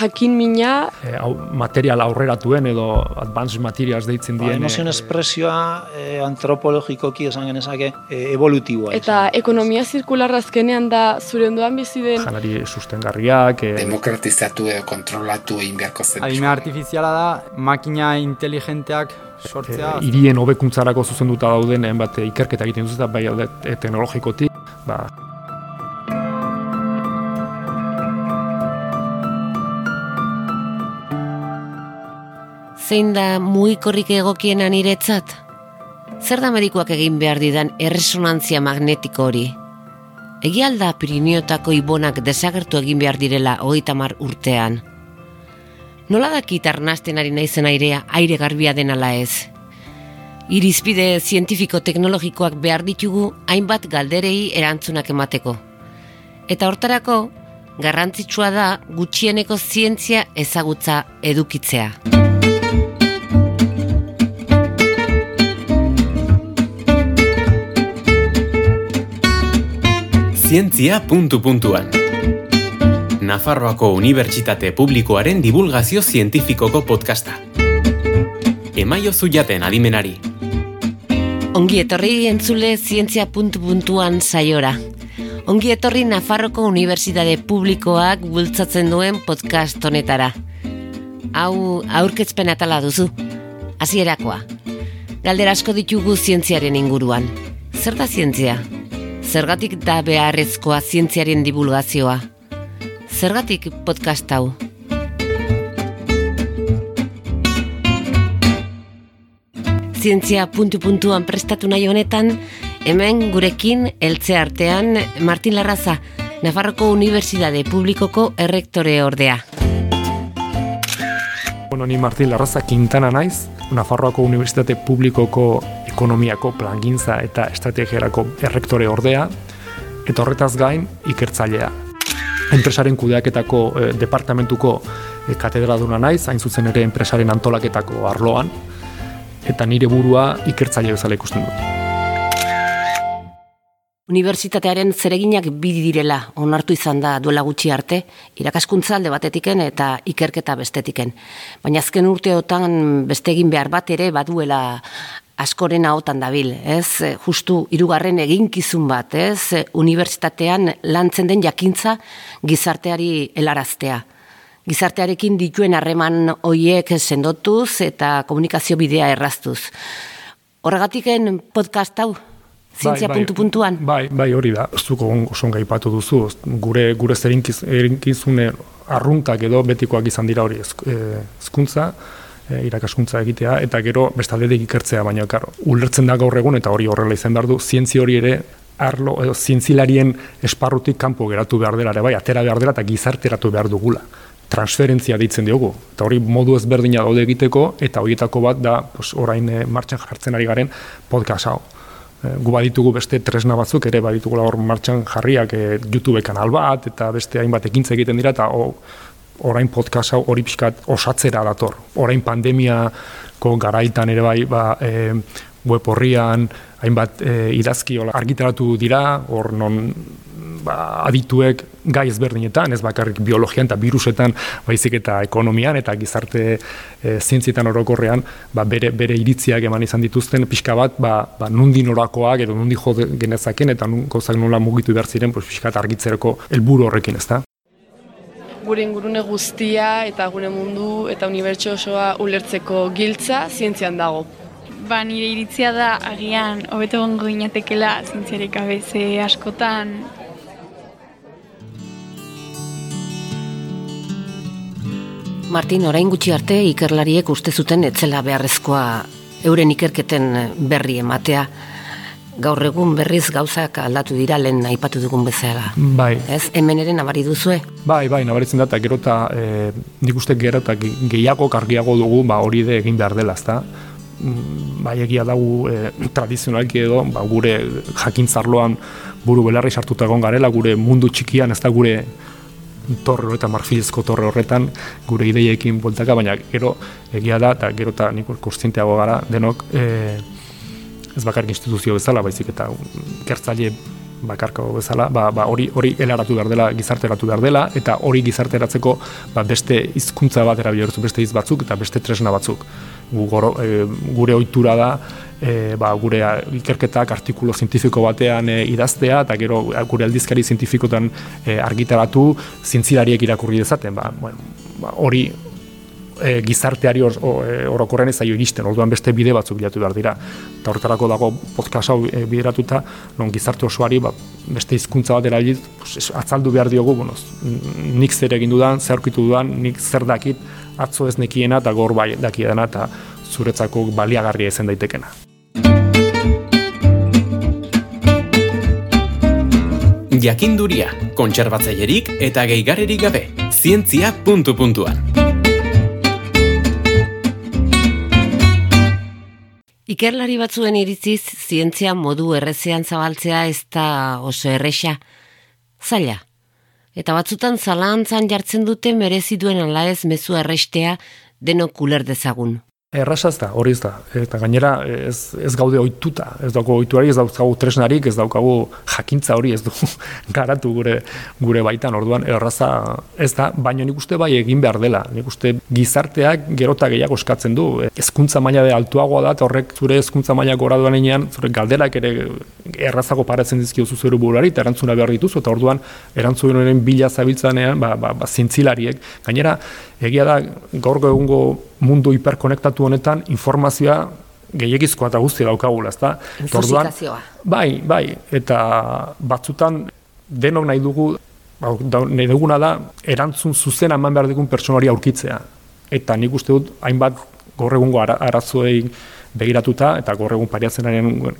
jakin mina. E, hau, material aurreratuen edo advanced materials deitzen Ba, dien. emozioen espresioa e, antropologikoki esan genezake e, evolutiboa. Eta ekonomia zirkularra azkenean da zure ondoan bizi den. Janari sustengarriak. E, Demokratizatu edo kontrolatu egin beharko zen. Adime artifiziala da, makina inteligenteak sortzea. e, irien hobekuntzarako zuzenduta dauden hainbat ikerketa egiten dut, bai alde teknologikotik, ba, Zein da mugikorrik egokiena niretzat? Zer da medikoak egin behar didan erresonantzia magnetiko hori? Egia alda Pirineotako ibonak desagertu egin behar direla hogeita mar urtean. Nola dakit arnasten ari naizen airea aire garbia den ala ez? Irizpide zientifiko-teknologikoak behar ditugu hainbat galderei erantzunak emateko. Eta hortarako, garrantzitsua da gutxieneko zientzia ezagutza edukitzea. Zientzia puntu puntuan. Nafarroako Unibertsitate Publikoaren divulgazio zientifikoko podcasta. Emaio zuiaten adimenari. Ongi etorri entzule zientzia puntu puntuan saiora. Ongi etorri Nafarroko Unibertsitate Publikoak bultzatzen duen podcast honetara. Hau aurkezpen atala duzu. Hasierakoa. Galdera asko ditugu zientziaren inguruan. Zer da zientzia? Zergatik da beharrezkoa zientziaren divulgazioa? Zergatik podcast hau? Zientzia puntu-puntuan prestatu nahi honetan, hemen gurekin eltze artean Martin Larraza, Nafarroko Unibertsitate Publikoko errektore ordea. bueno, ni Martin Larraza Quintana naiz, Nafarroako Unibertsitate Publikoko ekonomiako plangintza eta estrategiarako errektore ordea, eta horretaz gain ikertzailea. Enpresaren kudeaketako e, departamentuko e, katedraduna naiz, hain zuzen ere enpresaren antolaketako arloan, eta nire burua ikertzaile bezala ikusten dut. Unibertsitatearen zereginak bi direla onartu izan da duela gutxi arte, irakaskuntza alde batetiken eta ikerketa bestetiken. Baina azken urteotan beste egin behar bat ere baduela askoren ahotan dabil, ez? Justu hirugarren eginkizun bat, ez? Unibertsitatean lantzen den jakintza gizarteari helaraztea. Gizartearekin dituen harreman hoiek sendotuz eta komunikazio bidea erraztuz. Horregatiken podcast hau zientzia puntu puntuan. Bai, bai, hori da. Zuko oso gaipatu duzu. Gure gure zerinkiz, erinkizune arruntak edo betikoak izan dira hori hezkuntza, e, irakaskuntza egitea eta gero bestaldetik ikertzea, baina karo, ulertzen da gaur egun eta hori horrela izan behar du, zientzi hori ere arlo edo zientzilarien esparrutik kanpo geratu behar dela ere bai, atera behar dela eta gizarteratu behar dugula transferentzia deitzen diogu. Eta hori modu ezberdina daude egiteko, eta horietako bat da pues, orain e, martxan jartzen ari garen podcast hau. E, gu baditugu beste tresna batzuk ere baditugula hor martxan jarriak e, YouTube kanal bat eta beste hainbat ekintza egiten dira eta o, orain podcast hau hori pixkat osatzera dator. Orain pandemiako garaitan ere bai ba, e, web horrian hainbat e, idazki argitaratu dira, hor non ba, adituek gai ezberdinetan, ez bakarrik biologian eta virusetan, baizik eta ekonomian eta gizarte e, zientzietan orokorrean, ba, bere, bere iritziak eman izan dituzten, pixka bat, ba, ba, nundi norakoak edo nundi jo genezaken eta nun, gauzak nola mugitu behar ziren, pues, pixka argitzereko helburu horrekin, ez da? Gure ingurune guztia eta gure mundu eta unibertso osoa ulertzeko giltza zientzian dago. Ba, nire iritzia da agian hobeto gongo ginatekela zientziarik gabe ze askotan Martin, orain gutxi arte ikerlariek uste zuten etzela beharrezkoa euren ikerketen berri ematea. Gaur egun berriz gauzak aldatu dira lehen aipatu dugun bezala. Bai. Ez, hemen ere nabari duzue? Bai, bai, nabaritzen da, eta gero eta e, nik uste gero eta gehiago, kargiago dugu, ba, hori de egin behar dela, ezta? bai egia dago e, tradizionalki edo ba, gure jakintzarloan buru belarri sartuta egon garela gure mundu txikian ez da gure torre horretan, marfilezko torre horretan, gure ideiekin boltaka, baina gero egia da, eta gero eta nik konstienteago gara, denok, e, ez bakarrik instituzio bezala, baizik eta gertzaile bakarko bezala, ba, ba hori hori helaratu behar dela, gizarteratu behar dela, eta hori gizarteratzeko ba, beste hizkuntza bat erabiltzen beste hitz batzuk eta beste tresna batzuk. Gu, goro, e, gure ohitura da, e, ba, gure ikerketak artikulo zientifiko batean e, idaztea, eta gero gure aldizkari zientifikotan e, argitaratu zintzilariek irakurri dezaten. Ba, bueno, ba, hori e, gizarteari or, e, orokorren ez iristen, orduan beste bide batzuk bilatu behar dira. Eta horretarako dago podcast hau e, bideratuta, non gizarte osoari ba, beste hizkuntza bat erabilit, pues, atzaldu behar diogu, bueno, nik zer egin dudan, zer dudan, nik zer dakit, atzo ez nekiena eta gor bai dakiena eta zuretzako baliagarria izan daitekena. Jakinduria, kontserbatzailerik eta geigarerik gabe, zientzia puntu puntuan. Ikerlari batzuen iritziz, zientzia modu errezean zabaltzea ez da oso erresa. Zaila. Eta batzutan zalantzan jartzen dute merezi duen ala ez mezu errestea denok kuler dezagun. Errasaz da, hori ez da. Eta gainera ez, ez gaude ohituta, ez daukagu ohituari, ez daukagu tresnarik, ez daukagu jakintza hori, ez du garatu gure gure baitan. Orduan erraza ez da, baina nik uste bai egin behar dela. Nik uste gizarteak gerota gehiago eskatzen du. Hezkuntza maila de altuagoa da, horrek zure hezkuntza maila gora duan zure galderak ere errazago paratzen dizkio zuzero burari, eta erantzuna behar dituzu, eta orduan erantzunen bila zabiltzanean, ba, ba, ba, zintzilariek. Gainera, egia da, gaur egungo mundu hiperkonektatu honetan informazioa gehiagizkoa eta guztia daukagula, ezta? Infosikazioa. Bai, bai, eta batzutan denok nahi dugu, nahi duguna da, erantzun zuzena eman behar digun pertsonari aurkitzea. Eta nik uste dut, hainbat gaur egungo arazoei begiratuta, eta gaur egun pariatzen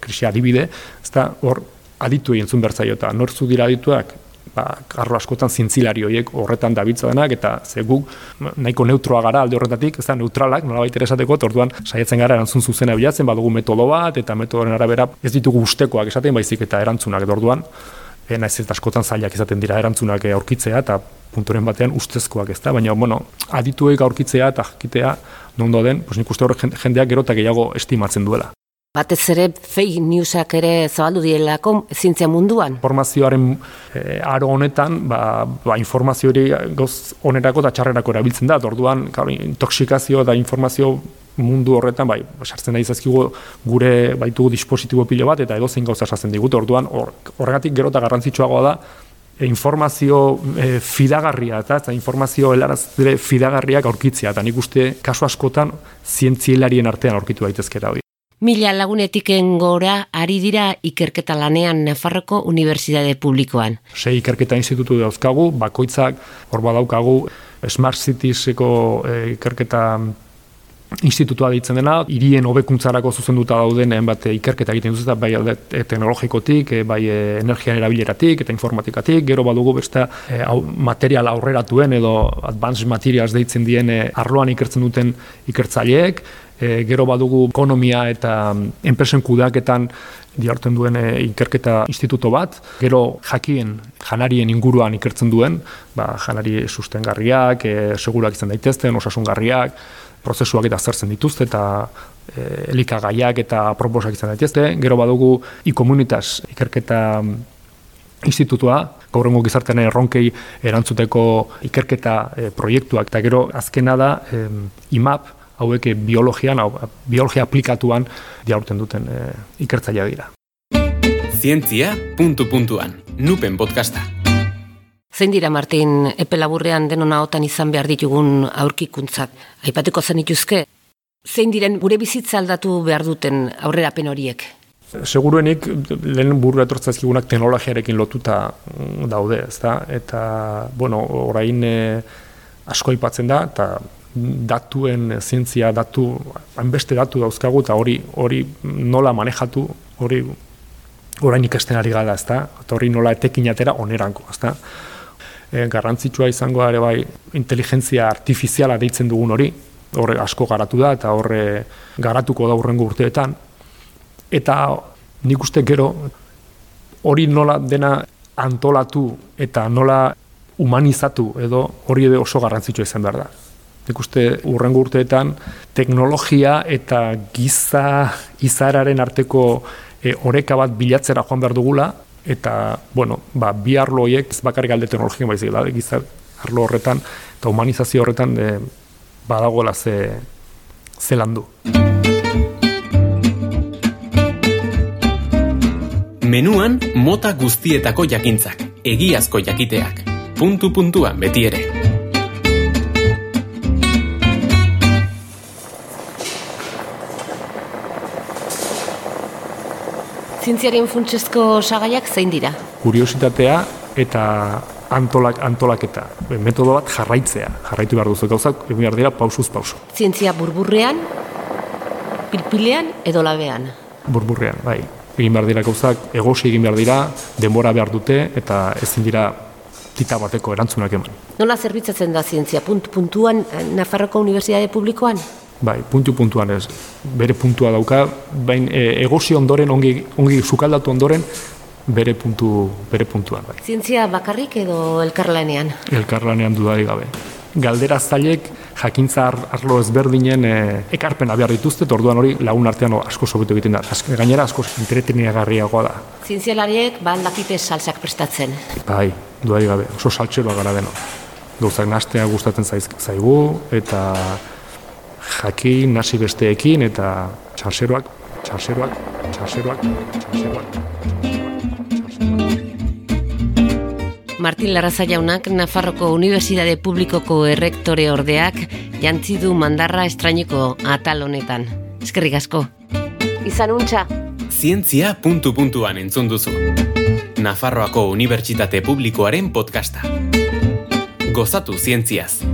krisia adibide, ezta, hor, aditu egin zuen bertzaio, eta nortzu dira adituak, ba, karro askotan zintzilari horiek horretan dabitza denak, eta ze guk nahiko neutroa gara alde horretatik, ez da neutralak, nola baita esateko, orduan saiatzen gara erantzun zuzena bilatzen, badugu metodo bat, eta metodoren arabera ez ditugu ustekoak esaten baizik eta erantzunak, eta orduan, e, naiz ez askotan zailak izaten dira erantzunak aurkitzea, eta punturen batean ustezkoak ez da, baina, bueno, adituek aurkitzea eta jakitea, nondo den, pues nik uste horrek jendeak gero eta gehiago estimatzen duela. Batez ere fake newsak ere zabaldu dielako zintzia munduan. Informazioaren e, aro honetan, ba, ba informazio hori goz onerako eta txarrerako erabiltzen da. Orduan, claro, intoxikazio eta informazio mundu horretan, bai, sartzen da izazkigu gure baitugu dispositibo pilo bat eta edo zein gauza sartzen digut. Orduan, horregatik gero eta garrantzitsuagoa da, e, informazio e, fidagarria eta, eta informazio helaraz fidagarriak aurkitzea. Eta nik uste kasu askotan zientzielarien artean aurkitu daitezkera hori. Mila lagunetiken gora ari dira ikerketa lanean Nafarroko Unibertsitate Publikoan. Sei ikerketa institutu dauzkagu, bakoitzak hor badaukagu Smart Citieseko e, ikerketa institutua deitzen dena, hirien hobekuntzarako zuzenduta dauden bat ikerketa egiten dut, bai teknologikotik, bai energian erabileratik eta informatikatik, gero badugu beste e, au, material aurreratuen edo advanced materials deitzen dien arloan ikertzen duten ikertzaileek, e, gero badugu ekonomia eta mm, enpresen kudeaketan diartzen duen e, ikerketa instituto bat, gero jakien janarien inguruan ikertzen duen, ba, janari sustengarriak, e, segurak izan daitezten, osasungarriak, prozesuak eta zertzen dituzte eta e, elikagaiak eta proposak izan daitezte, gero badugu ikomunitas ikerketa mm, institutua, gaur gizartean erronkei erantzuteko ikerketa e, proiektuak, eta gero azkena da IMAP, hauek biologian, hau, biologia aplikatuan diaurten duten e, ikertzailea dira. Zientzia puntu puntuan, nupen podcasta. Zein dira, Martin, epe laburrean denona otan izan behar ditugun aurkikuntzak? Aipatuko zen ituzke, zein diren gure bizitza aldatu behar duten aurrerapen horiek? Seguruenik, lehen buru etortzazkigunak teknologiarekin lotuta daude, ezta? Eta, bueno, orain e, asko aipatzen da, eta datuen zientzia datu hainbeste datu dauzkagu eta hori hori nola manejatu hori orain ikasten ari gara ezta? Eta hori nola etekin atera oneranko ezta? E, garrantzitsua izango ere bai inteligentzia artifiziala deitzen dugun hori horre asko garatu da eta horre garatuko da urrengo urteetan. Eta nik uste gero hori nola dena antolatu eta nola humanizatu edo hori edo oso garrantzitsua izan behar da. Nik uste urrengo urteetan teknologia eta giza izararen arteko e, oreka bat bilatzera joan behar dugula, eta, bueno, ba, bi arlo horiek ez bakarrik alde teknologien baizik, da, gizar, arlo horretan, eta humanizazio horretan e, badagoela ze, ze landu. Menuan mota guztietako jakintzak, egiazko jakiteak. Puntu puntuan beti ere. Zientziaren funtsezko sagaiak zein dira? Kuriositatea eta antolak, antolaketa. Metodo bat jarraitzea. Jarraitu behar duzu gauzak, egin behar dira pausuz pausu. Zientzia burburrean, pilpilean edo labean. Burburrean, bai. Egin behar dira gauzak, egosi egin behar dira, denbora behar dute, eta ezin dira tita bateko erantzunak eman. Nola zerbitzatzen da zientzia? Punt, puntuan eh, Nafarroko Unibertsitate Publikoan? Bai, puntu puntuan ez. Bere puntua dauka, bain e, egosi ondoren, ongi, ongi sukaldatu ondoren, bere puntu bere puntuan bai. Zientzia bakarrik edo elkarlanean? Elkarlanean dudari gabe. Galdera zailek jakintza ar- arlo ezberdinen e, ekarpena behar dituzte, orduan hori lagun artean asko sobetu egiten da. Azken, gainera asko entreteniagarriagoa da. Zientzialariek ba dakite salsak prestatzen. Bai, dudari gabe, oso saltxeroa gara deno. Gauzak nastea gustatzen zaiz, zaigu, eta jakin, nasi besteekin, eta txarseroak, txarseroak, txarseroak, txarseroak. Martin Larraza jaunak Nafarroko Unibertsitate Publikoko errektore ordeak jantzi du mandarra estrainiko atal honetan. Eskerrik asko. Izan untxa. Zientzia puntu puntuan entzun duzu. Nafarroako Unibertsitate Publikoaren podcasta. Gozatu zientziaz.